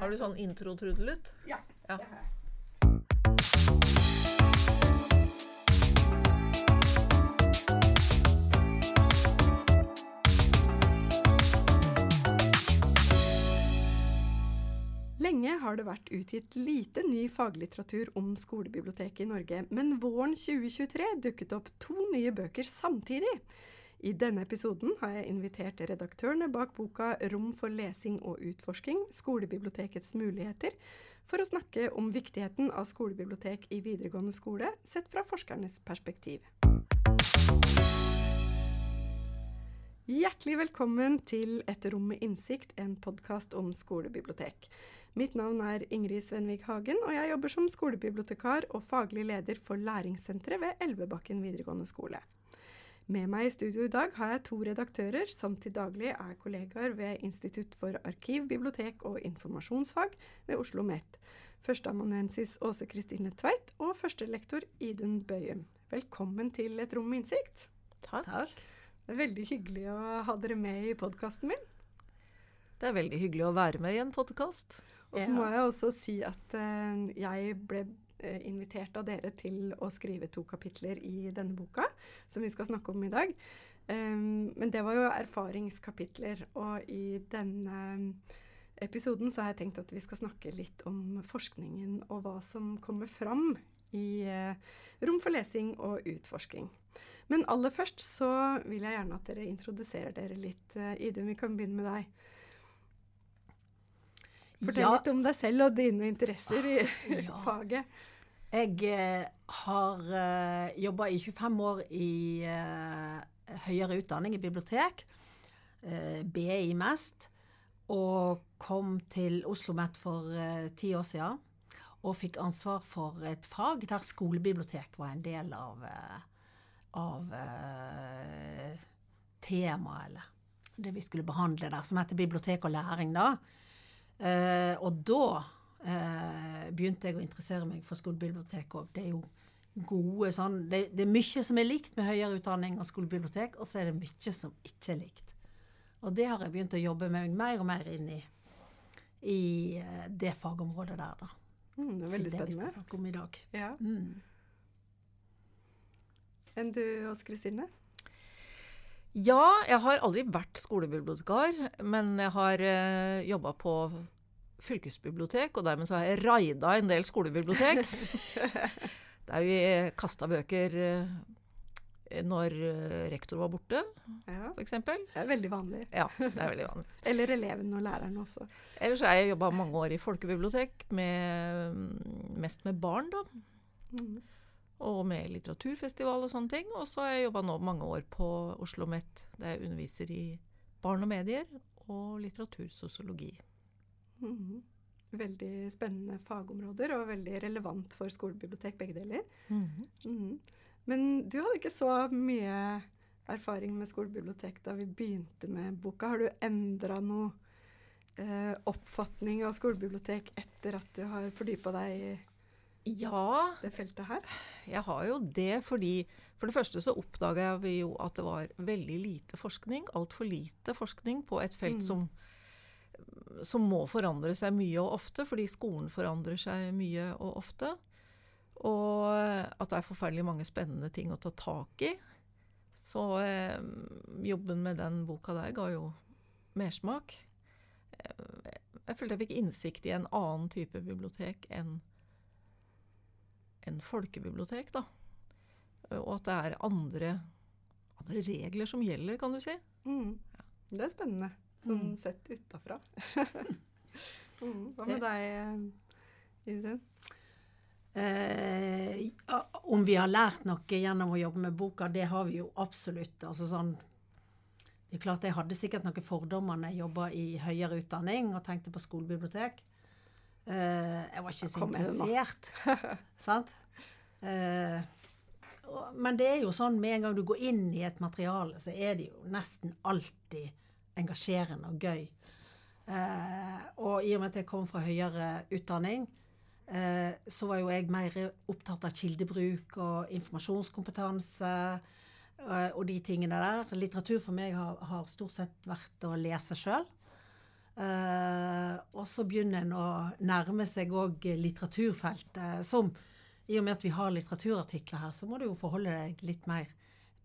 Har du sånn intro-trudelutt? Ja. Ja. det har jeg. Lenge har det vært utgitt lite ny faglitteratur om skolebiblioteket i Norge, men våren 2023 dukket opp to nye bøker samtidig. I denne episoden har jeg invitert redaktørene bak boka 'Rom for lesing og utforsking skolebibliotekets muligheter', for å snakke om viktigheten av skolebibliotek i videregående skole sett fra forskernes perspektiv. Hjertelig velkommen til Et rom med innsikt, en podkast om skolebibliotek. Mitt navn er Ingrid Svenvik Hagen, og jeg jobber som skolebibliotekar og faglig leder for læringssenteret ved Elvebakken videregående skole. Med meg i studio i dag har jeg to redaktører som til daglig er kollegaer ved Institutt for arkiv, bibliotek og informasjonsfag ved Oslo OsloMet. Førsteamanuensis Åse Kristine Tveit og førstelektor Idun Bøyum. Velkommen til Et rom med innsikt. Takk. Det er veldig hyggelig å ha dere med i podkasten min. Det er veldig hyggelig å være med i en podkast. Og så må jeg også si at eh, jeg ble invitert av dere til å skrive to kapitler i denne boka, som vi skal snakke om i dag. Um, men det var jo erfaringskapitler, og i denne episoden så har jeg tenkt at vi skal snakke litt om forskningen og hva som kommer fram i eh, rom for lesing og utforsking. Men aller først så vil jeg gjerne at dere introduserer dere litt. Eh, Idun, vi kan begynne med deg. Fortell Ja. litt om deg selv og dine interesser i Ja. faget. Jeg eh, har eh, jobba i 25 år i eh, høyere utdanning, i bibliotek. BI mest. Og kom til Oslo OsloMet for ti år siden. Og fikk ansvar for et fag der skolebibliotek var en del av, av temaet, eller det vi skulle behandle der, som heter bibliotek og læring, da. Og da begynte jeg å interessere meg for skolebibliotek òg. Det er jo gode sånn det, det er mye som er likt med høyere utdanning og skolebibliotek, og så er det mye som ikke er likt. Og det har jeg begynt å jobbe meg mer og mer inn i i eh, det fagområdet der, da. Mm, det er Så det vi skal snakke om i dag. Ja. Mm. Enn du, Åse Kristine? Ja, jeg har aldri vært skolebibliotekar, men jeg har uh, jobba på fylkesbibliotek, og dermed så har jeg raida en del skolebibliotek. der vi kasta bøker eh, når eh, rektor var borte, Ja, f.eks. det er veldig vanlig. Ja, det er veldig vanlig. Eller elevene og lærerne også. Ellers har jeg jobba mange år i folkebibliotek, med, mest med barn, da. Mm. Og med litteraturfestival og sånne ting. Og så har jeg jobba nå mange år på Oslo OsloMet, der jeg underviser i barn og medier og litteratursosiologi. Mhm. Veldig spennende fagområder, og veldig relevant for skolebibliotek, begge deler. Mhm. Men du hadde ikke så mye erfaring med skolebibliotek da vi begynte med boka. Har du endra noe eh, oppfatning av skolebibliotek etter at du har fordypa deg i Ja, det feltet her? jeg har jo det fordi For det første så oppdaga vi jo at det var veldig lite forskning, altfor lite forskning, på et felt Mm. som, som må forandre seg mye og ofte, fordi skolen forandrer seg mye og ofte. Og at det er forferdelig mange spennende ting å ta tak i. Så eh, jobben med den boka der ga jo mersmak. Eh, jeg følte jeg fikk innsikt i en annen type bibliotek enn en folkebibliotek, da. Og at det er andre, andre regler som gjelder, kan du si. Mm. Det er spennende, sånn Mm. sett utafra. mm. Hva med deg, eh, Idun? Eh, om vi har lært noe gjennom å jobbe med boka, det har vi jo absolutt. Altså sånn, det er klart Jeg hadde sikkert noen fordommer når jeg jobba i høyere utdanning og tenkte på skolebibliotek. Eh, jeg var ikke så interessert. sant? Eh, og- men det er jo sånn med en gang du går inn i et materiale, så er det jo nesten alltid engasjerende og gøy. Eh, og i og med at jeg kom fra høyere utdanning, eh, så var jo jeg mer opptatt av kildebruk og informasjonskompetanse eh, og de tingene der. Litteratur for meg har, har stort sett vært å lese sjøl. Eh, og så begynner en å nærme seg òg litteraturfeltet, som i og med at vi har litteraturartikler her, så må du jo forholde deg litt mer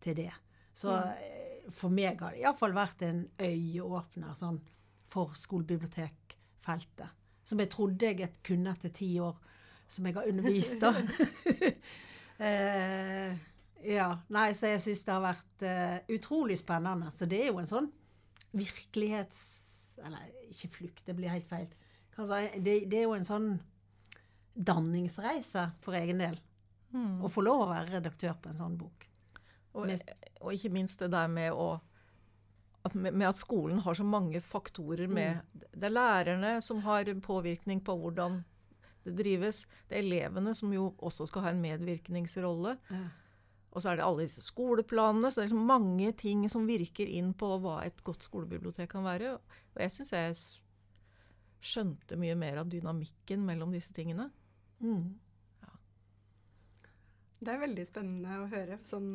til det. Så eh, for meg har det iallfall vært en øyeåpner sånn, for skolebibliotekfeltet. Som jeg trodde jeg kunne etter ti år som jeg har undervist, da. eh, ja. Nei, så jeg syns det har vært uh, utrolig spennende. Så det er jo en sånn virkelighets... Eller ikke flukt, det blir helt feil. Det, det, er jo en sånn danningsreise for egen del. Mm. Å få lov å være redaktør på en sånn bok. Og, og ikke minst det der med å med at skolen har så mange faktorer med mm. Det er lærerne som har påvirkning på hvordan det drives. Det er elevene som jo også skal ha en medvirkningsrolle. Og så er det alle disse skoleplanene. Så det er liksom mange ting som virker inn på hva et godt skolebibliotek kan være. Og jeg syns jeg skjønte mye mer av dynamikken mellom disse tingene. Mm. Det er veldig spennende å høre sånn,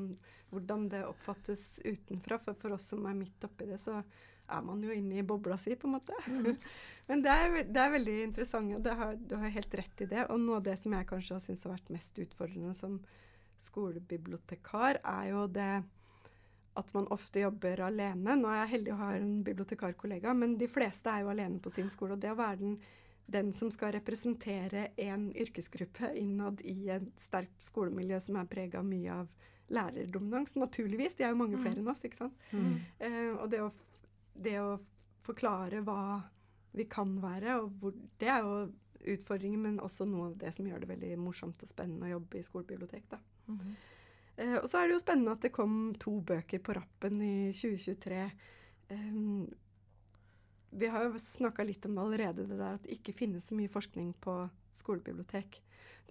hvordan det oppfattes utenfra. For for oss som er midt oppi det, så er man jo inne i bobla si, på en måte. Mm. Men det er, det er, veldig interessant, og har, du har helt rett i det. Og noe av det som jeg kanskje har syntes har vært mest utfordrende som skolebibliotekar, er jo det at man ofte jobber alene. Nå er jeg heldig å ha en bibliotekarkollega, men de fleste er jo alene på sin skole. Og det å være den, den som skal representere en yrkesgruppe innad i et sterkt skolemiljø som er prega mye av lærerdominans, naturligvis. De er jo mange mm. flere enn oss, ikke sant. Mm. Eh, og det å, det å, forklare hva vi kan være, og hvor, det er jo utfordringen, men også noe av det som gjør det veldig morsomt og spennende å jobbe i skolebibliotek. da. Mm eh, og så er det jo spennende at det kom to bøker på rappen i 2023. Um, vi har jo snakka litt om det allerede, det der at det ikke finnes så mye forskning på skolebibliotek.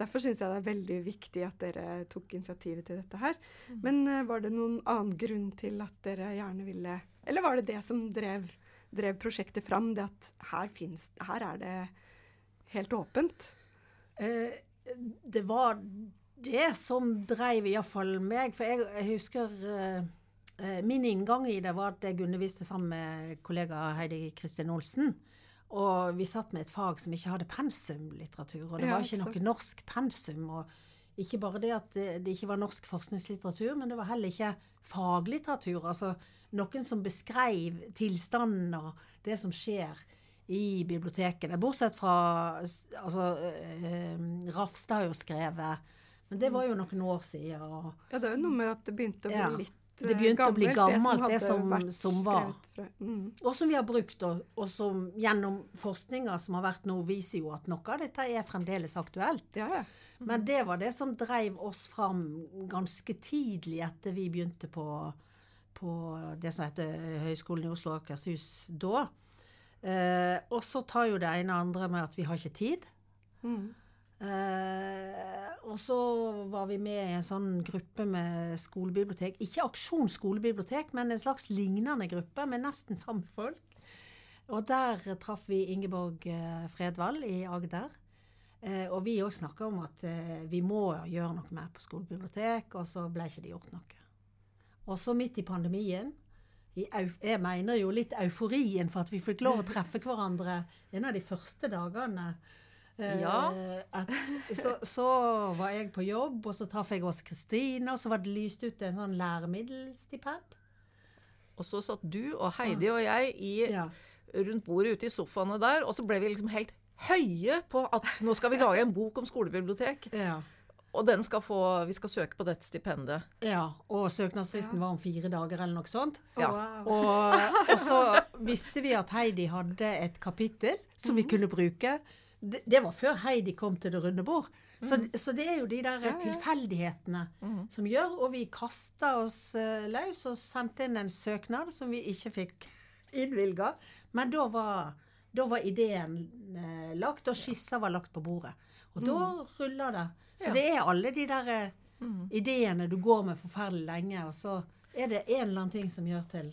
Derfor syns jeg det er veldig viktig at dere tok initiativet til dette her. Mm. Men uh, var det noen annen grunn til at dere gjerne ville Eller var det det som drev, drev prosjektet fram? Det at her, finnes, her er det helt åpent? Eh, det var det som dreiv iallfall meg. For jeg, jeg husker eh, eh, Min inngang i det var at jeg underviste sammen med kollega Heidi Kristin Olsen. Og vi satt med et fag som ikke hadde pensumlitteratur. Og det var ikke noe norsk pensum. Og ikke bare det at det, det, ikke var norsk forskningslitteratur, men det var heller ikke faglitteratur. Altså noen som beskrev tilstanden og det som skjer i bibliotekene. Bortsett fra altså, eh, Rafstad har jo skrevet Men det var jo noen år siden. Og, ja, det er jo noe med at det begynte å bli ja, litt det begynte gammelt, å bli gammelt, det som, det som, som var. Mm. Og som vi har brukt, og, og, som gjennom forskninga som har vært nå, viser jo at noe av dette er fremdeles aktuelt. Ja. Mm. Men det var det som dreiv oss fram ganske tidlig etter vi begynte på, på det som heter Høgskolen i Oslo og Akershus da. Eh, og så tar jo det ene og andre med at vi har ikke tid. Mm. Eh, og så var vi med i en sånn gruppe med skolebibliotek. Ikke Aksjon skolebibliotek, men en slags lignende gruppe med nesten samme folk. Og der traff vi Ingeborg eh, Fredvald i Agder. Eh, og vi òg snakka om at eh, vi må gjøre noe mer på skolebibliotek, og så ble ikke det gjort noe. Og så midt i pandemien jeg mener jo litt euforien for at vi fikk lov å treffe hverandre en av de første dagene. Eh, ja. At, så, så, var jeg på jobb, og så traff jeg oss Kristine, og så var det lyst ut en sånn læremiddelstipend. Og så satt du og Heidi og jeg i, ja. rundt bordet ute i sofaene der, og så ble vi liksom helt høye på at nå skal vi lage en bok om skolebibliotek. Ja. Og den skal få, vi skal søke på dette stipendet. Ja, og søknadsfristen ja. var om fire dager eller noe sånt. Ja. Wow. Og, og, så visste vi at Heidi hadde et kapittel som mm. vi mhm. kunne bruke. Det, det, var før Heidi kom til det runde bord. Så, mm. så, det er jo de der ja, tilfeldighetene mm. som gjør Og vi kasta oss uh, løs og sendte inn en søknad som vi ikke fikk innvilga. Men da var, da var ideen uh, lagt, og skissa var lagt på bordet. Og da mm. rulla det. Så det er alle de der eh, mm. ideene du går med forferdelig lenge, og så er det en eller annen ting som gjør til.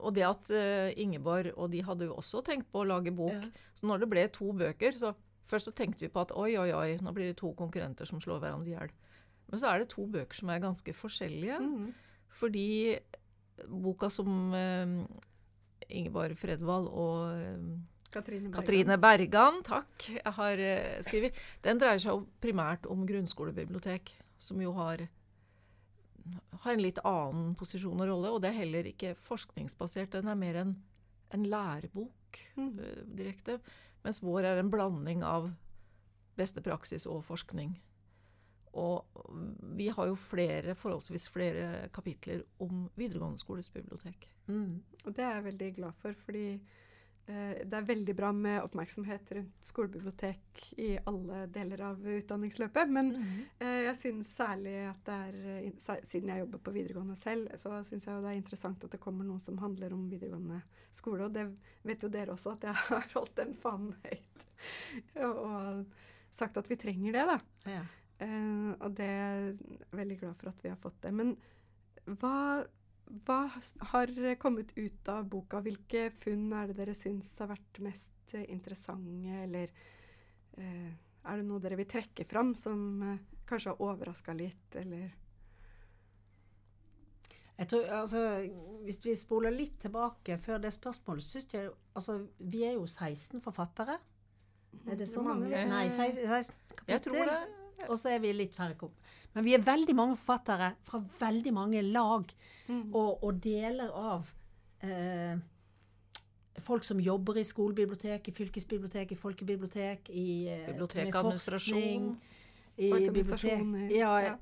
Og det at uh, Ingeborg og de hadde jo også tenkt på å lage bok. Ja. Så når det ble to bøker, så først så tenkte vi på at oi, oi, oi, nå blir det to konkurrenter som slår hverandre i hjel. Men så er det to bøker som er ganske forskjellige. Mm. Fordi boka som uh, Ingeborg Fredvald og eh, Katrine Bergan. Katrine Bergan, takk, jeg har eh, skrevet. Den dreier seg primært om grunnskolebibliotek, som jo har, har en litt annen posisjon og rolle. Og det er heller ikke forskningsbasert, den er mer en, en lærebok Mm. eh, direkte. Mens vår er en blanding av beste praksis og forskning. Og vi har jo flere, forholdsvis flere kapitler om videregående skoles bibliotek. Mm. Og det er jeg veldig glad for, fordi det er veldig bra med oppmerksomhet rundt skolebibliotek i alle deler av utdanningsløpet. Men eh, jeg synes særlig at det er, eh, siden jeg jobber på videregående selv, så syns jeg det er interessant at det kommer noe som handler om videregående skole. Og det vet jo dere også, at jeg har holdt den fanen høyt. og, sagt at vi trenger det, da. Ja. Eh, og det er jeg veldig glad for at vi har fått det. Men hva, hva har kommet ut av boka? Hvilke funn er det dere syns har vært mest eh, interessante, eller eh, er det noe dere vil trekke fram som eh, kanskje har overraska litt, eller Jeg tror, altså, hvis vi spoler litt tilbake før det spørsmålet, synes jeg altså, Vi er jo 16 forfattere. Er det så mange? mange? Nei, 16, 16 Jeg tror kapittel. det. Og så er vi litt færre kopp. Men vi er veldig mange forfattere fra veldig mange lag Mm. og, og deler av eh, folk som jobber i skolebibliotek, i fylkesbibliotek, i folkebibliotek, i eh, Bibliotekadministrasjon. i bibliotek. Ja, ja.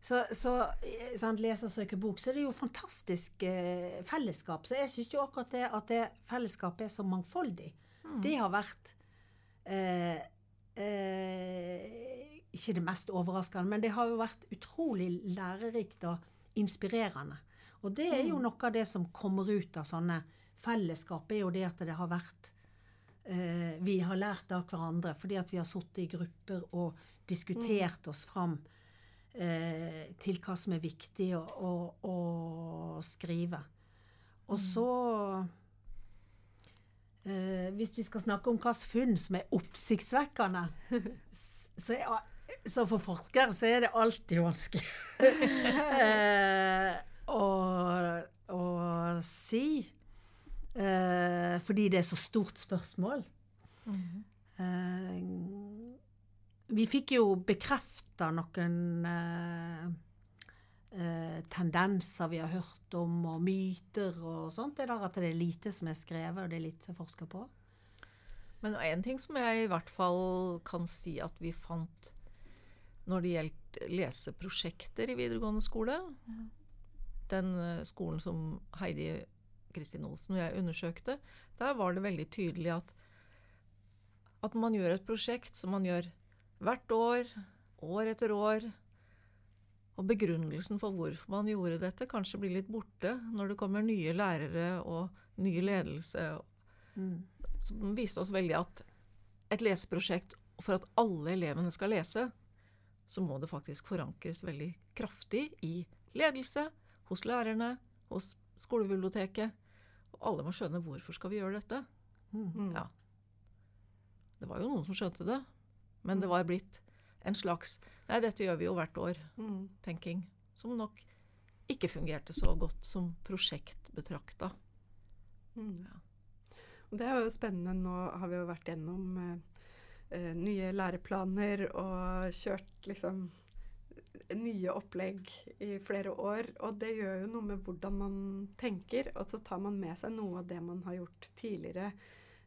Så, så eh, sant, leser søker bok, så er det jo fantastisk eh, fellesskap. Så jeg syns jo akkurat det at det fellesskapet er så mangfoldig. Mm. Det har vært eh, eh, Ikke det mest overraskende, men det har jo vært utrolig lærerikt og inspirerende. Og det er jo noe av det som kommer ut av sånne fellesskap, er jo det at det har vært eh, Vi har lært av hverandre fordi at vi har sittet i grupper og diskutert oss fram eh, til hva som er viktig å, å, å skrive. Og så eh, Hvis vi skal snakke om hvilke funn som er oppsiktsvekkende, så, er, så for forskere så er det alltid vanskelig eh, å, å si. Eh, fordi det er så stort spørsmål. Eh, vi fikk jo bekrefta noen eh, eh, tendenser vi har hørt om, og myter og sånt. Det er der at det er lite som er skrevet, og det er lite som er forska på. Men en ting som jeg i hvert fall kan si at vi fant når det gjaldt leseprosjekter i videregående skole. Den eh, skolen som Heidi Kristin Olsen og jeg undersøkte, der var det veldig tydelig at at man gjør et prosjekt som man gjør hvert år, år etter år, og begrunnelsen for hvorfor man gjorde dette, kanskje blir litt borte når det kommer nye lærere og ny ledelse. Som viste oss veldig at et leseprosjekt, for at alle elevene skal lese, så må det faktisk forankres veldig kraftig i ledelse, hos lærerne, hos skolebiblioteket. Og alle må skjønne hvorfor skal vi gjøre dette. Mm. Ja. Det var jo noen som skjønte det, men det var blitt en slags Nei, dette gjør vi jo hvert år, Mm. Som nok ikke fungerte så godt som prosjekt betrakta. Mm. Og det er jo spennende. Nå har vi jo vært gjennom eh, eh, nye læreplaner og kjørt liksom nye opplegg i flere år. Og det gjør jo noe med hvordan man tenker, og så tar man med seg noe av det man har gjort tidligere.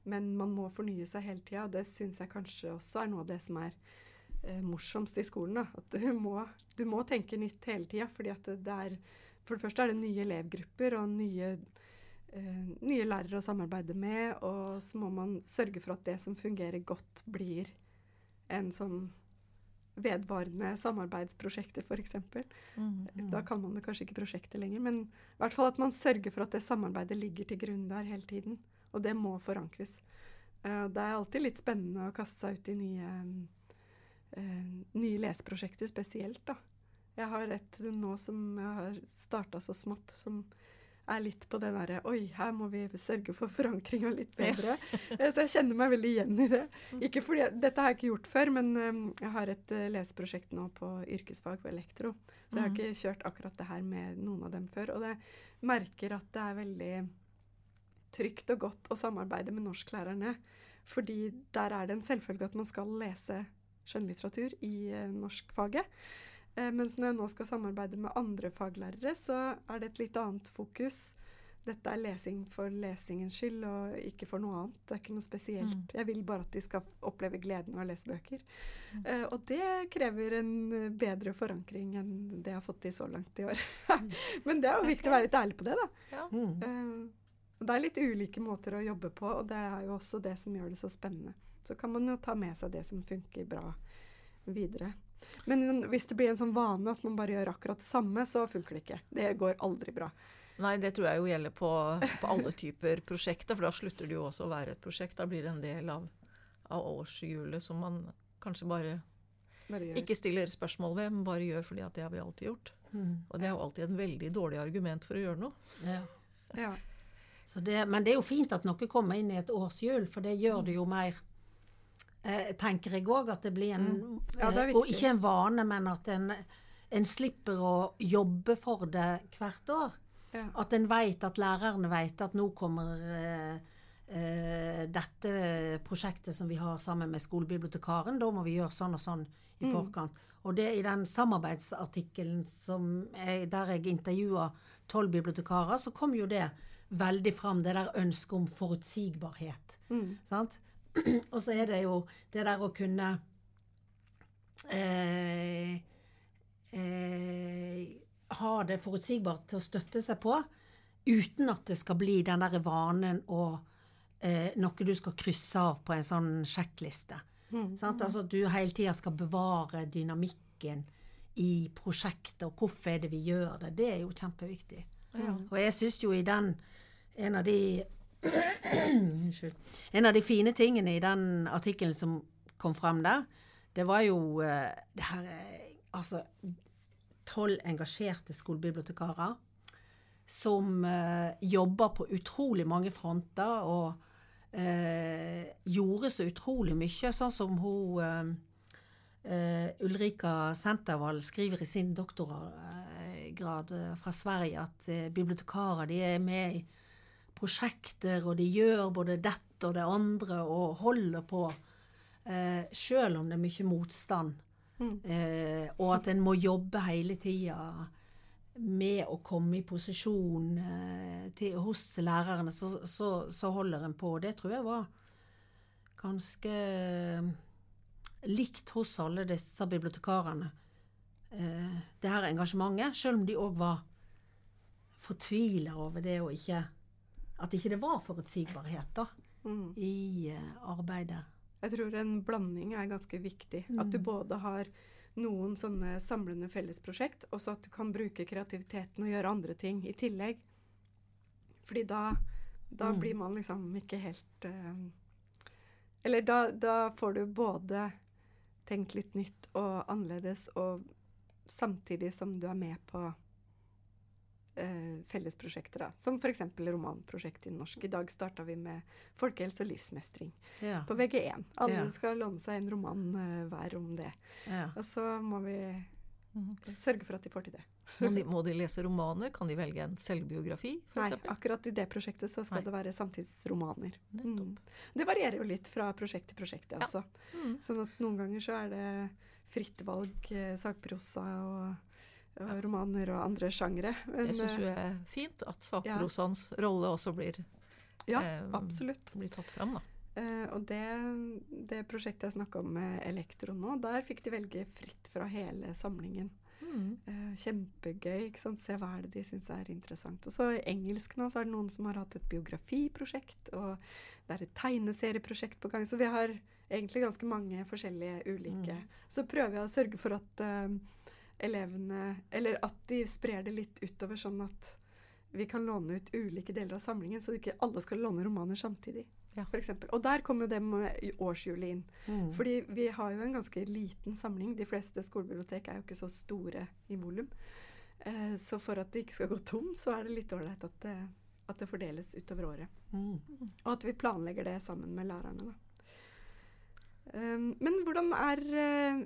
Men man må fornye seg hele tida, og det syns jeg kanskje også er noe av det som er eh, morsomst i skolen. Da. At du må, du må tenke nytt hele tida. fordi at det er For det første er det nye elevgrupper og nye nye lærere å samarbeide med, og så må man sørge for at det som fungerer godt, blir en sånn vedvarende samarbeidsprosjekter, f.eks. Da kan man det kanskje ikke prosjektet lenger, men i hvert fall at man sørger for at det samarbeidet ligger til grunn der hele tiden. Og det må forankres. Eh, det er alltid litt spennende å kaste seg ut i nye, eh, nye leseprosjekter spesielt, da. Jeg har et nå som jeg har starta så smått, som er litt på det derre Oi, her må vi sørge for forankringa litt bedre. Ja. Så jeg kjenner meg veldig igjen i det. Ikke fordi, Dette har jeg ikke gjort før, men um, jeg har et uh, leseprosjekt nå på yrkesfag på elektro. Så jeg har Mhm. ikke kjørt akkurat det her med noen av dem før. Og jeg merker at det er veldig trygt og godt å samarbeide med norsklærerne. Fordi der er det en selvfølge at man skal lese skjønnlitteratur i uh, norskfaget. Eh, mens når jeg nå skal samarbeide med andre faglærere, så er det et litt annet fokus. Dette er lesing for lesingens skyld, og ikke for noe annet. Det er ikke noe spesielt. Mm. Jeg vil bare at de skal oppleve gleden av å lese bøker. Mm. Uh, og det krever en eh, bedre forankring enn det jeg har fått til så langt i år. Men det er jo viktig å være litt ærlig på det, da. Ja. Mm. Uh, det er litt ulike måter å jobbe på, og det er jo også det som gjør det så spennende. Så kan man jo ta med seg det som funker bra videre. Men hvis det blir en sånn vane at man bare gjør akkurat det samme, så funker det ikke. Det går aldri bra. Nei, det tror jeg jo gjelder på, på alle typer prosjekter, for da slutter det jo også å være et prosjekt. Da blir det en del av, av årshjulet som man kanskje bare Bare ikke stiller spørsmål ved, men bare gjør fordi at det har vi alltid gjort. Mm. Og det er jo alltid en veldig dårlig argument for å gjøre noe. Ja. Ja. Så det, men det er jo fint at noe kommer inn i et årshjul, for det gjør det jo mer eh, Tenker jeg òg at det blir en Mm. Ja, det eh, Og ikke en vane, men at en, en slipper å jobbe for det hvert år. Ja. At en vet at lærerne vet at nå kommer eh, eh, dette prosjektet som vi har sammen med skolebibliotekaren, da må vi gjøre sånn og sånn i Mm. forkant. Og det i den samarbeidsartikkelen jeg, der jeg intervjua tolv bibliotekarer, så kom jo det veldig fram, det der ønsket om forutsigbarhet. Mm. Sant? Og så er det jo det der å kunne eh, eh, Ha det forutsigbart til å støtte seg på, uten at det skal bli den der vanen og eh, noe du skal krysse av på en sånn sjekkliste. Mm. Sant? Altså at du hele tida skal bevare dynamikken i prosjektet, og hvorfor er det vi gjør det. Det er jo kjempeviktig. Ja. Og jeg syns jo i den En av de. En av de fine tingene i den artikkelen som kom frem der, det var jo eh, det her eh, Altså tolv engasjerte skolebibliotekarer som eh, jobber på utrolig mange fronter og eh, gjorde så utrolig mye, sånn som hun eh, eh, Ulrika Sentervall skriver i sin doktorgrad fra Sverige at bibliotekarer de er med i prosjekter, og de gjør både dette og det andre og holder på, eh, selv om det er mye motstand. Mm. Eh, og at en må jobbe hele tida med å komme i posisjon eh, til, hos lærerne, så, så, så holder en på. Det tror jeg var ganske eh, likt hos alle disse bibliotekarene. Eh, det her engasjementet, selv om de òg var fortvila over det og ikke At ikke det var forutsigbarhet da, Mm. i eh, arbeidet. Jeg tror en blanding er ganske viktig. At du Mm. både har noen sånne samlende fellesprosjekt, og så at du kan bruke kreativiteten og gjøre andre ting i tillegg. Fordi da, da Mm. blir man liksom ikke helt uh, Eller da, da får du både tenkt litt nytt og annerledes, og samtidig som du er med på eh, fellesprosjekter, da. Som f.eks. romanprosjekt i norsk. I dag starta vi med folkehelse og livsmestring Ja, på VG1. Alle Ja. skal låne seg en roman eh, hver om det. ja. Og så må vi Mhm. sørge for at de får til det. Må de, må de lese romaner? Kan de velge en selvbiografi, Nei, eksempel? akkurat i det prosjektet så skal Nei. det være samtidsromaner. Mm. Det varierer jo litt fra prosjekt til prosjekt, det Ja. også. Mm. Sånn at noen ganger så er det fritt valg, eh, sakprosa og, og romaner og andre sjangre. Men, Jeg syns eh, jo det er fint at sakprosaens rolle også blir, Ja, eh, blir tatt fram, da. Uh, og det, det prosjektet jeg snakka om med Elektro nå, der fikk de velge fritt fra hele samlingen. Mm. Uh, kjempegøy. ikke sant? Se hva er det de syns er interessant. Og så i engelsk nå så er det noen som har hatt et biografiprosjekt, og det er et tegneserieprosjekt på gang. Så vi har egentlig ganske mange forskjellige ulike. Mm. Så prøver jeg å sørge for at eh, elevene Eller at de sprer det litt utover, sånn at vi kan låne ut ulike deler av samlingen, så ikke alle skal låne romaner samtidig. Ja. For eksempel. og der kommer jo det med årshjulet inn. Mm. Fordi vi har jo en ganske liten samling. De fleste skolebibliotek er jo ikke så store i volum. Eh, så for at det ikke skal gå tom, så er det litt ålreit at, at det fordeles utover året. Mm. Og at vi planlegger det sammen med lærerne, da. Um, men hvordan er, eh,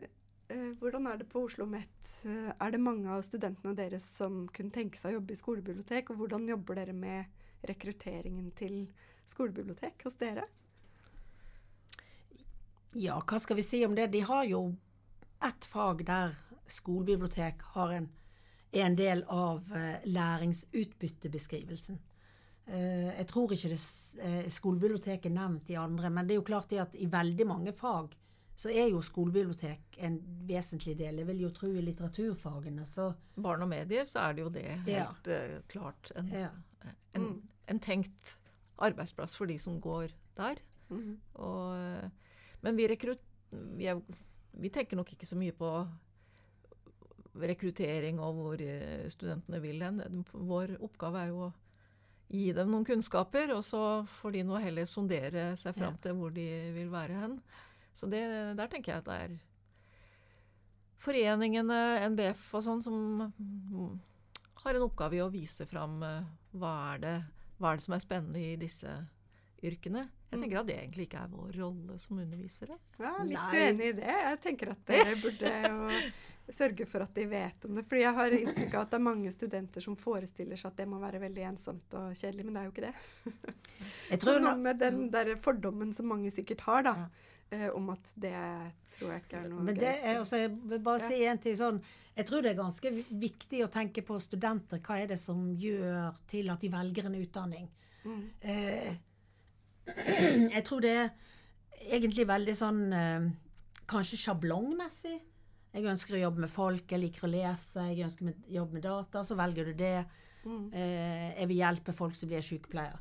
hvordan er det på Oslo OsloMet? Uh, er det mange av studentene deres som kunne tenke seg å jobbe i skolebibliotek? Og hvordan jobber dere med rekrutteringen til skolebibliotek hos dere? Ja, hva skal vi si om det? De har jo ett fag der skolebibliotek har en, er en del av eh, læringsutbyttebeskrivelsen. Eh, jeg tror ikke det s- eh, skolebibliotek er nevnt i andre, men det er jo klart det at i veldig mange fag så er jo skolebibliotek en vesentlig del. Jeg vil jo tro i litteraturfagene, så Barn og medier, så er det jo det Ja. helt eh, klart en, ja. en, Mm. en tenkt arbeidsplass for de som går der. Mhm. Og, men vi, rekrutt, vi, er, vi tenker nok ikke så mye på rekruttering og hvor eh, studentene vil hen. Vår oppgave er jo å gi dem noen kunnskaper, og så får de nå heller sondere seg fram til hvor de vil være hen. Så det, der tenker jeg at det er foreningene, NBF og sånn, som har en oppgave i å vise fram eh, hva er det, hva er det som er spennende i disse yrkene. Jeg Mm. tenker at det egentlig ikke er vår rolle som undervisere. Ja, litt Nei. uenig i det. Jeg tenker at dere burde jo sørge for at de vet om det. Fordi jeg har inntrykk av at det er mange studenter som forestiller seg at det må være veldig ensomt og kjedelig, men det er jo ikke det. Jeg Så tror noe med den der fordommen som mange sikkert har, da, Ja. Eh, om at det tror jeg ikke er noe Men det er, altså, jeg vil bare Ja. si en ting sånn Jeg tror det er ganske viktig å tenke på studenter. Hva er det som gjør til at de velger en utdanning? Mm. Eh, jeg tror det er egentlig veldig sånn eh, Kanskje sjablongmessig. Jeg ønsker å jobbe med folk, jeg liker å lese, jeg ønsker å jobbe med data. Så velger du det. Mm. Eh, jeg vil hjelpe folk som blir sykepleier.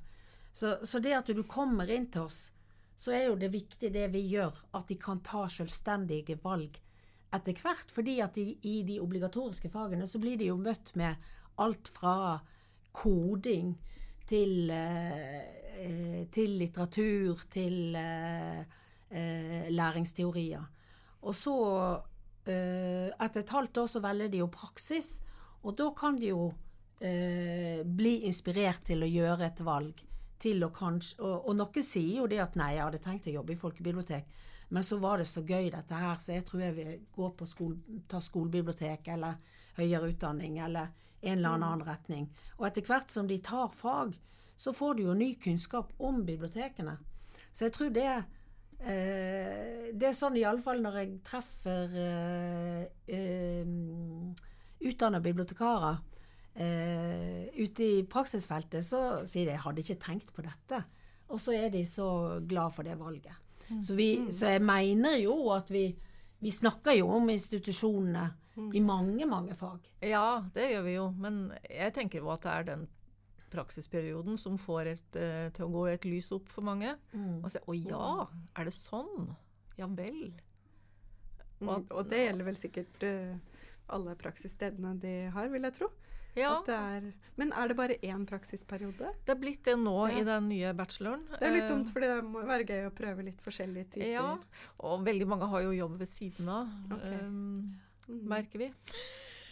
Så, så det at du kommer inn til oss, så er jo det viktig det vi gjør, at de kan ta selvstendige valg etter hvert. Fordi at i, i de obligatoriske fagene så blir de jo møtt med alt fra koding til, eh, til litteratur, til eh, eh, læringsteorier. Og så, eh, etter et halvt år, så velger de jo praksis, og da kan de jo eh, bli inspirert til å gjøre et valg. Til å kanskje, og, og noen sier jo det at nei, jeg hadde tenkt å jobbe i folkebibliotek, men så var det så gøy dette her, så jeg tror jeg vil gå på skole, ta skolebibliotek eller høyere utdanning eller en eller annen annen retning. Og etter hvert som de tar fag, så får du jo ny kunnskap om bibliotekene. Så jeg tror det eh, Det er sånn iallfall når jeg treffer eh, eh, utdanna bibliotekarer eh, ute i praksisfeltet, så sier de 'jeg hadde ikke tenkt på dette'. Og så er de så glad for det valget. Så, vi, så jeg mener jo at vi, vi snakker jo om institusjonene i mange, mange fag. Ja, det gjør vi jo, men jeg tenker jo at det er den praksisperioden som får et, eh, til å gå et lys opp for mange. Mm. Og sier 'Å ja, er det sånn? Ja vel'. Mm. Og det gjelder vel sikkert eh, alle praksisstedene de har, vil jeg tro. Ja, At det er, men er det bare én praksisperiode? det er blitt det nå Ja. i den nye bacheloren. Det er litt Eh, dumt, for det må være gøy å prøve litt forskjellige typer. Ja, og veldig mange har jo jobb ved siden av, okay. um, Mm. merker vi.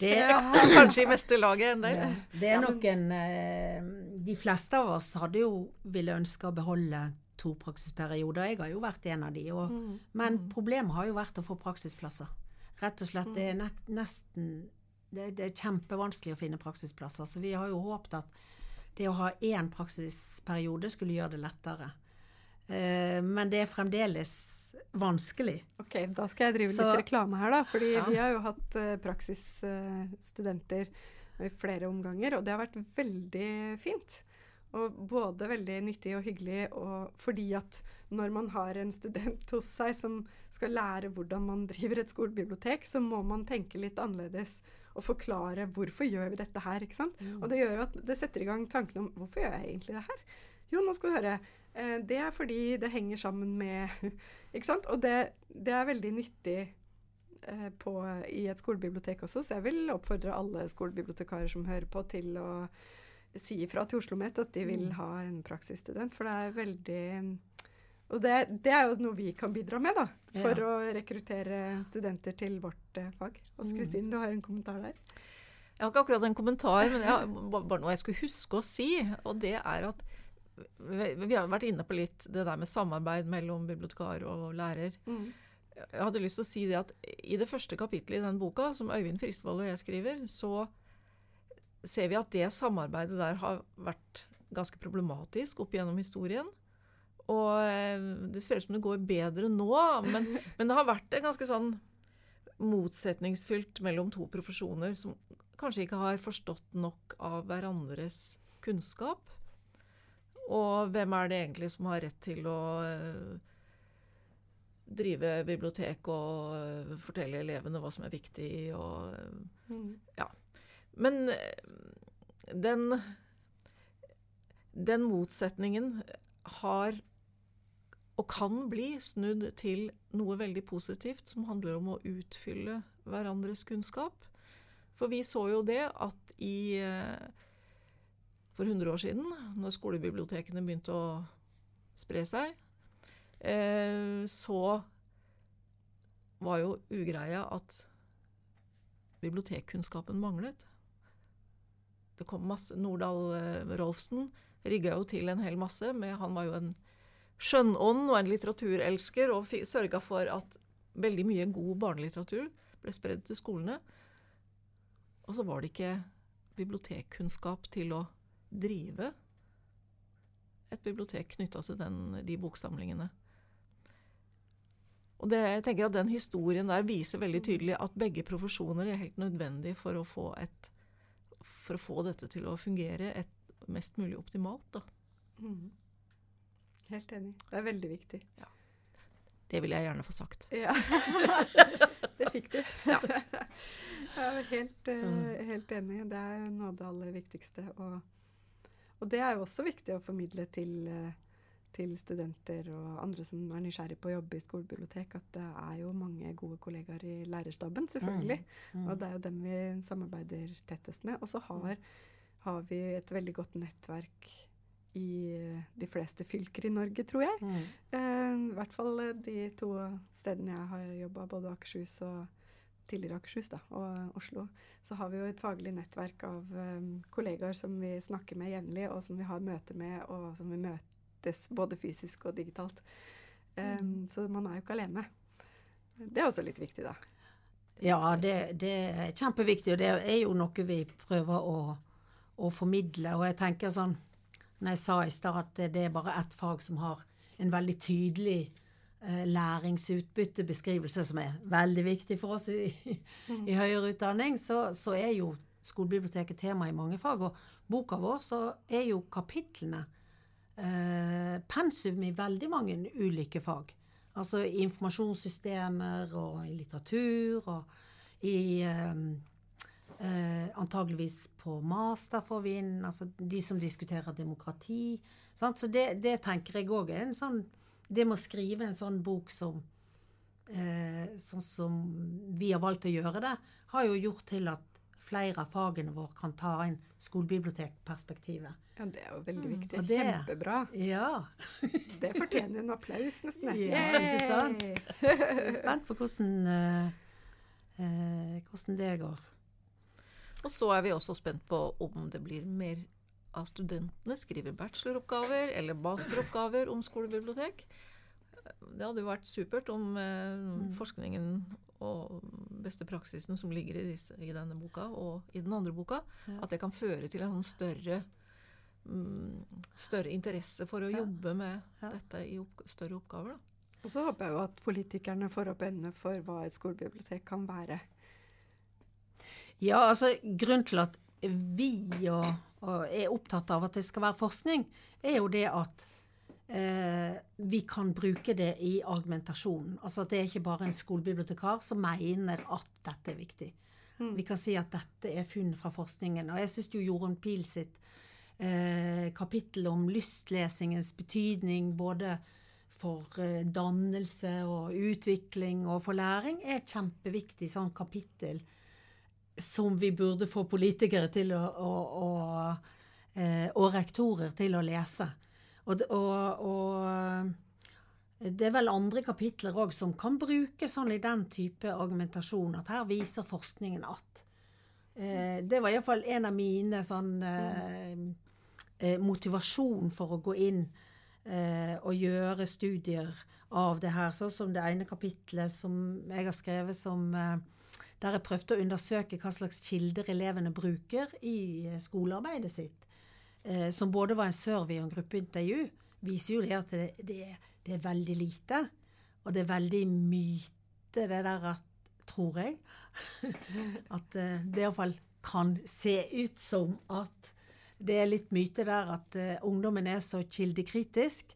Det, er Kanskje i meste laget en del. Det er nok en eh, De fleste av oss hadde jo ville ønske å beholde to praksisperioder. Jeg har jo vært en av de. Og, Mm. Men problemet har jo vært å få praksisplasser. Rett og slett. Det er nesten det, det er kjempevanskelig å finne praksisplasser. Så vi har jo håpet at det å ha én praksisperiode skulle gjøre det lettere. Eh, men det er fremdeles vanskelig. Ok, da skal jeg drive Så- litt reklame her, da. Fordi Ja. vi har jo hatt uh, praksisstudenter i flere omganger, og det har vært veldig fint. Og både veldig nyttig og hyggelig, og fordi at når man har en student hos seg som skal lære hvordan man driver et skolebibliotek, så må man tenke litt annerledes og forklare hvorfor gjør vi dette her. ikke sant? Og det gjør jo at det setter i gang tankene om hvorfor gjør jeg egentlig det her? Jo, nå skal du høre. Eh, det er fordi det henger sammen med Ikke sant? Og det, det er veldig nyttig eh, på, i et skolebibliotek også, så jeg vil oppfordre alle skolebibliotekarer som hører på, til å si ifra til Oslo OsloMet at de vil Mm. ha en praksisstudent. For det er veldig Og det, det er jo noe vi kan bidra med, da. For Ja. å rekruttere studenter til vårt eh, fag. Åse Mm. Kristin, du har en kommentar der? Jeg har ikke akkurat en kommentar, men jeg bare noe jeg skulle huske å si. Og det er at vi vi har vært inne på litt det der med samarbeid mellom bibliotekar og lærer. Mm. Jeg hadde lyst til å si det at i det første kapittelet i den boka, som Øyvind Frisvold og jeg skriver, så ser vi at det samarbeidet der har vært ganske problematisk opp gjennom historien. Og eh, det ser ut som det går bedre nå, men, men det har vært en ganske sånn motsetningsfylt mellom to profesjoner som kanskje ikke har forstått nok av hverandres kunnskap. Og hvem er det egentlig som har rett til å uh, drive bibliotek og uh, fortelle elevene hva som er viktig og mm. Ja. Men den den motsetningen har og kan bli snudd til noe veldig positivt som handler om å utfylle hverandres kunnskap. For vi så jo det at i For 100 år siden, når skolebibliotekene begynte å spre seg, eh, så var jo ugreia at bibliotekkunnskapen manglet. Det kom masse Nordahl eh, Rolfsen rigga jo til en hel masse. men han var jo en skjønnånd og en litteraturelsker og sørga for at veldig mye god barnelitteratur ble spredd til skolene. Og så var det ikke bibliotekkunnskap til å drive et bibliotek knytta til den, de boksamlingene. Og det, jeg tenker at Den historien der viser veldig tydelig at begge profesjoner er helt nødvendig for å få, for å få dette til å fungere et, mest mulig optimalt. Da. Mm. Helt enig. Det er veldig viktig. Ja. Det vil jeg gjerne få sagt. Ja. det fikk du. Ja. jeg er helt, uh, helt, enig. Det er noe av det aller viktigste. Og, og det er jo også viktig å formidle til, uh, til, studenter og andre som er nysgjerrig på å jobbe i skolebibliotek, at det er jo mange gode kollegaer i lærerstaben, selvfølgelig. Mm. Mm. Og det er jo dem vi samarbeider tettest med. Og så har, har vi et veldig godt nettverk i de fleste fylker i Norge, tror jeg. Mm. Uh, I hvert fall eh, de to stedene jeg har jobba, både Akershus og tidligere Akershus da, og Oslo, så har vi jo et faglig nettverk av um, kollegaer som vi snakker med jevnlig, og som vi har møte med, og som vi møtes både fysisk og digitalt. Um, mm. Så man er jo ikke alene. Det er også litt viktig, da. Ja, det, det er kjempeviktig, og det er jo noe vi prøver å, å formidle. Og jeg tenker sånn når jeg sa i stad at det er bare ett fag som har en veldig tydelig eh, læringsutbyttebeskrivelse, som er veldig viktig for oss i, mm. i høyere utdanning, så, så, er jo skolebiblioteket tema i mange fag. Og boka vår så er jo kapitlene eh, pensum i veldig mange ulike fag. Altså i informasjonssystemer og i litteratur og i eh, Eh, antageligvis på master får vi inn altså de som diskuterer demokrati. Sant? Så det, det, tenker jeg òg er en sånn Det med å skrive en sånn bok som eh, sånn som vi har valgt å gjøre det, har jo gjort til at flere av fagene våre kan ta inn skolebibliotekperspektivet. Ja, det er jo veldig mm. viktig. Mm, det, Kjempebra. Ja. det fortjener en applaus, nesten. Ja, ikke sant? Jeg er spent på hvordan, uh, uh, hvordan det går. Og så er vi også spent på om det blir mer av studentene skriver bacheloroppgaver eller masteroppgaver om skolebibliotek. Det hadde jo vært supert om eh, mm. forskningen og beste praksisen som ligger i, disse, i, denne boka og i den andre boka, ja. at det kan føre til en større, mm, større interesse for å ja. jobbe med ja. dette i opp, større oppgaver. Da. Og så håper jeg jo at politikerne får opp øynene for hva et skolebibliotek kan være. Ja, altså grunnen til at vi og, og er opptatt av at det skal være forskning, er jo det at eh, vi kan bruke det i argumentasjonen. Altså at det er ikke bare en skolebibliotekar som mener at dette er viktig. Mm. Vi kan si at dette er funn fra forskningen. Og jeg syns jo Jorunn Pil sitt eh, kapittel om lystlesingens betydning både for eh, dannelse og utvikling og for læring er et kjempeviktig sånn kapittel som vi burde få politikere til å, å, å, eh, og rektorer til å lese. Og, og, og det er vel andre kapitler òg som kan bruke sånn i den type argumentasjon, at her viser forskningen at. Eh, det var iallfall en av mine sånn eh, eh, motivasjon for å gå inn eh, og gjøre studier av det her. Sånn som det ene kapitlet som jeg har skrevet som eh, der jeg prøvde å undersøke hva slags kilder elevene bruker i eh, skolearbeidet sitt. eh, som både var en survey og en gruppeintervju, viser jo det at det, det, det er veldig lite. Og det er veldig myte, det der at Tror jeg. at eh, det iallfall kan se ut som at det er litt myte der at eh, ungdommen er så kildekritisk.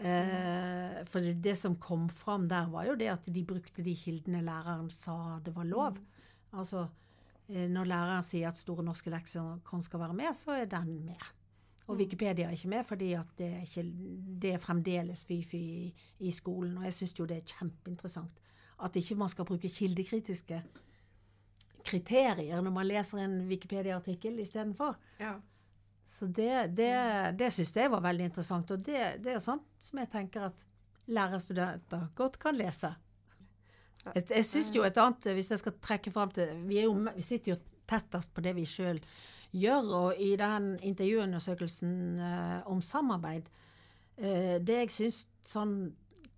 Eh, for det som kom fram der, var jo det at de brukte de kildene læreren sa det var lov. Altså, eh, når læreren sier at Store norske leksikon skal være med, så er den med. Og Wikipedia er ikke med, fordi at det er, ikke, det er fremdeles fy-fy i, i, skolen. Og jeg syns jo det er kjempeinteressant at ikke man skal bruke kildekritiske kriterier når man leser en Wikipedia-artikkel istedenfor. Ja. Så det, det, det syns jeg var veldig interessant. Og det, det, er sånn som jeg tenker at lærerstudenter godt kan lese. Jeg, jeg syns jo et annet, hvis jeg skal trekke fram til Vi, jo, vi sitter jo tettest på det vi sjøl gjør, og i den intervjuundersøkelsen uh, om samarbeid uh, Det jeg syns sånn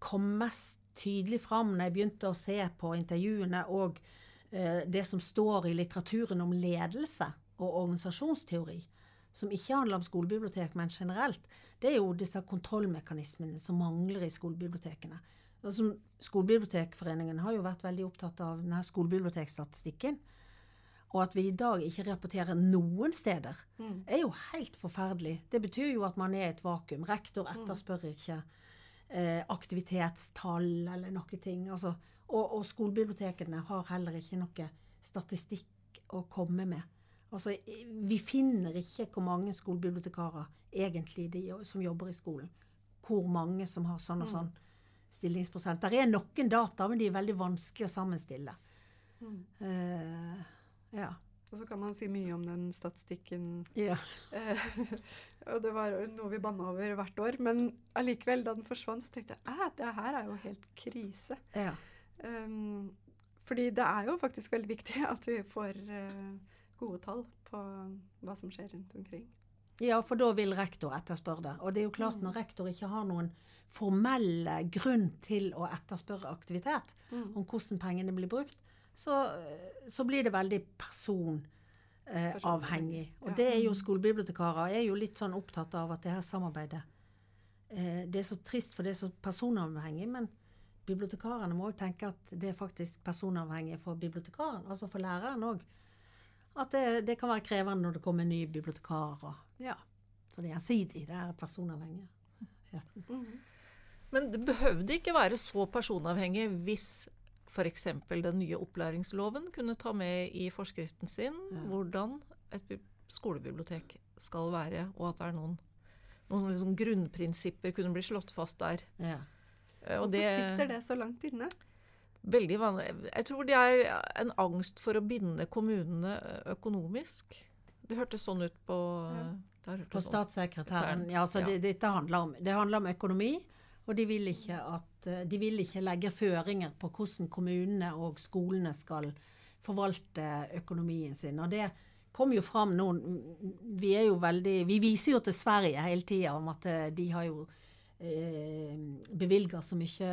kom mest tydelig fram når jeg begynte å se på intervjuene og uh, det som står i litteraturen om ledelse og organisasjonsteori, som ikke handler om skolebibliotek, men generelt, det er jo disse kontrollmekanismene som mangler i skolebibliotekene. Altså, Skolebibliotekforeningen har jo vært veldig opptatt av denne skolebibliotekstatistikken. Og at vi i dag ikke rapporterer noen steder, mm. er jo helt forferdelig. Det betyr jo at man er i et vakuum. Rektor mm. etterspør ikke eh, aktivitetstall eller noe ting. Altså, og, og, skolebibliotekene har heller ikke noe statistikk å komme med. Altså, vi finner ikke hvor mange skolebibliotekarer egentlig de som jobber i skolen. Hvor mange som har sånn og mm. sånn stillingsprosent. Der er noen data, men de er veldig vanskelig å sammenstille. Mm. Uh, ja. Og så kan man si mye om den statistikken. Ja. Eh, og det var noe vi banna over hvert år. Men allikevel, da den forsvant, så tenkte jeg at det her er jo helt krise. Ja. Um, fordi det er jo faktisk veldig viktig at vi får uh, gode tall på hva som skjer rundt omkring. Ja, for da vil rektor etterspørre det. Og det er jo klart, mm. når rektor ikke har noen formelle grunn til å etterspørre aktivitet mm. om hvordan pengene blir brukt, så, så blir det veldig personavhengig. Eh, og det er jo skolebibliotekarer er jo litt sånn opptatt av at det her samarbeidet eh, Det er så trist, for det er så personavhengig, men bibliotekarene må jo tenke at det er faktisk personavhengig for bibliotekaren, altså for læreren òg. At det, det, kan være krevende når det kommer en ny bibliotekar. Og, ja. Så det er gjensidig. Det er personavhengig. Mm. Men det behøvde ikke være så personavhengig hvis f.eks. den nye opplæringsloven kunne ta med i forskriften sin ja. hvordan et skolebibliotek skal være, og at det er noen, noen liksom grunnprinsipper kunne bli slått fast der. Ja. Eh, og Hvorfor det, sitter det så langt inne? Veldig vanlig. Jeg tror det er en angst for å binde kommunene økonomisk. Det hørtes sånn ut på ja. På sånn. statssekretæren. Ja, så det, dette handler om, det handler om økonomi. Og de vil, at, eh, de vil ikke legge føringer på hvordan kommunene og skolene skal forvalte økonomien sin. Og det kom jo fram nå Vi er jo veldig Vi viser jo til Sverige hele tida om at eh, de har jo eh, bevilga så mye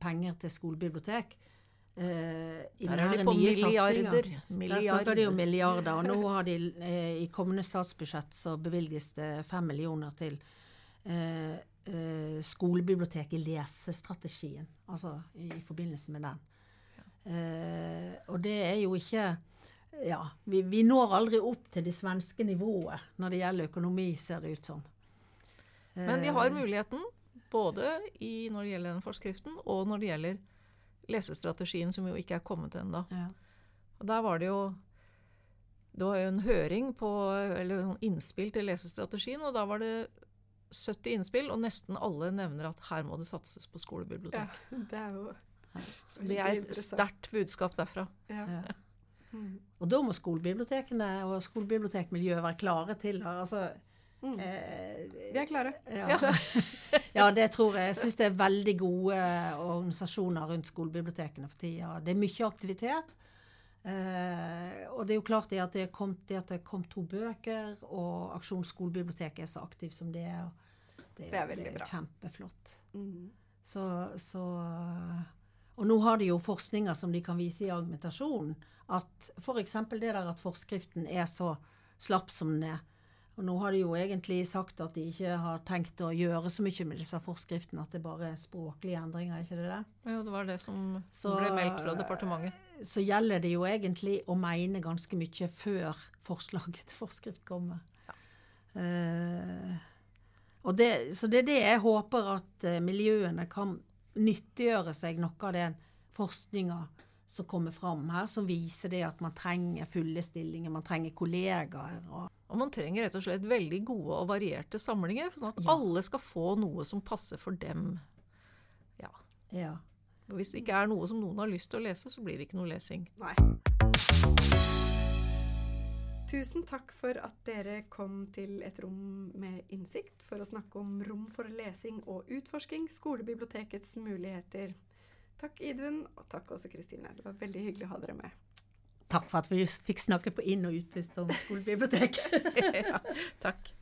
penger til skolebibliotek. Eh, Der er de på milliarder. Der snakker de om milliarder. Og nå har de eh, i kommende statsbudsjett så bevilges det fem millioner til eh, eh, skolebiblioteket i lesestrategien, altså i, i forbindelse med den. Eh, og det er jo ikke Ja, vi, vi, når aldri opp til det svenske nivået når det gjelder økonomi, ser det ut som. Men de har eh, muligheten, både i, når det gjelder den forskriften, og når det gjelder lesestrategien, som jo ikke er kommet ennå. Ja. Og der var det jo det var jo en høring på, eller innspill til lesestrategien, og da var det 70 innspill, og nesten alle nevner at her må det satses på skolebibliotek. Ja, det er jo Så det er et sterkt budskap derfra. Ja. Ja. Mm. Og da må skolebibliotekene og skolebibliotekmiljøet være klare til altså, mm. eh, Vi er klare. Ja. ja. det tror jeg. Jeg syns det er veldig gode organisasjoner rundt skolebibliotekene for tida. Det er mye aktivitet. Eh, og det er jo klart det at det, kom, det at det kom to bøker, og Aksjon skolebibliotek er så aktiv som det er. Det, det er veldig det er bra. Kjempeflott. Mm. Så, så, Og nå har de jo forskninger som de kan vise i argumentasjonen. At f.eks. det der at forskriften er så slapp som den er. Og nå har de jo egentlig sagt at de ikke har tenkt å gjøre så mye med disse forskriftene, at det bare er språklige endringer, er ikke det det? Jo, det var det som Så- ble meldt fra departementet. Så gjelder det jo egentlig å mene ganske mye før forslaget til forskrift kommer. Eh, og det, så det er det jeg håper at eh, miljøene kan nyttiggjøre seg noe av den forskninga som kommer fram her, som viser det at man trenger fulle stillinger, man trenger kollegaer. og Og man trenger rett og slett veldig gode og varierte samlinger, sånn at Ja. alle skal få noe som passer for dem. Ja. ja. Hvis det ikke er noe som noen har lyst til å lese, så blir det ikke noe lesing. Nei. Tusen takk for at dere kom til et rom med innsikt for å snakke om rom for lesing og utforsking, skolebibliotekets muligheter. Takk Idun, og takk også Kristine. Det var veldig hyggelig å ha dere med. Takk for at vi fikk snakke på inn- og utpust om skolebiblioteket. ja, takk.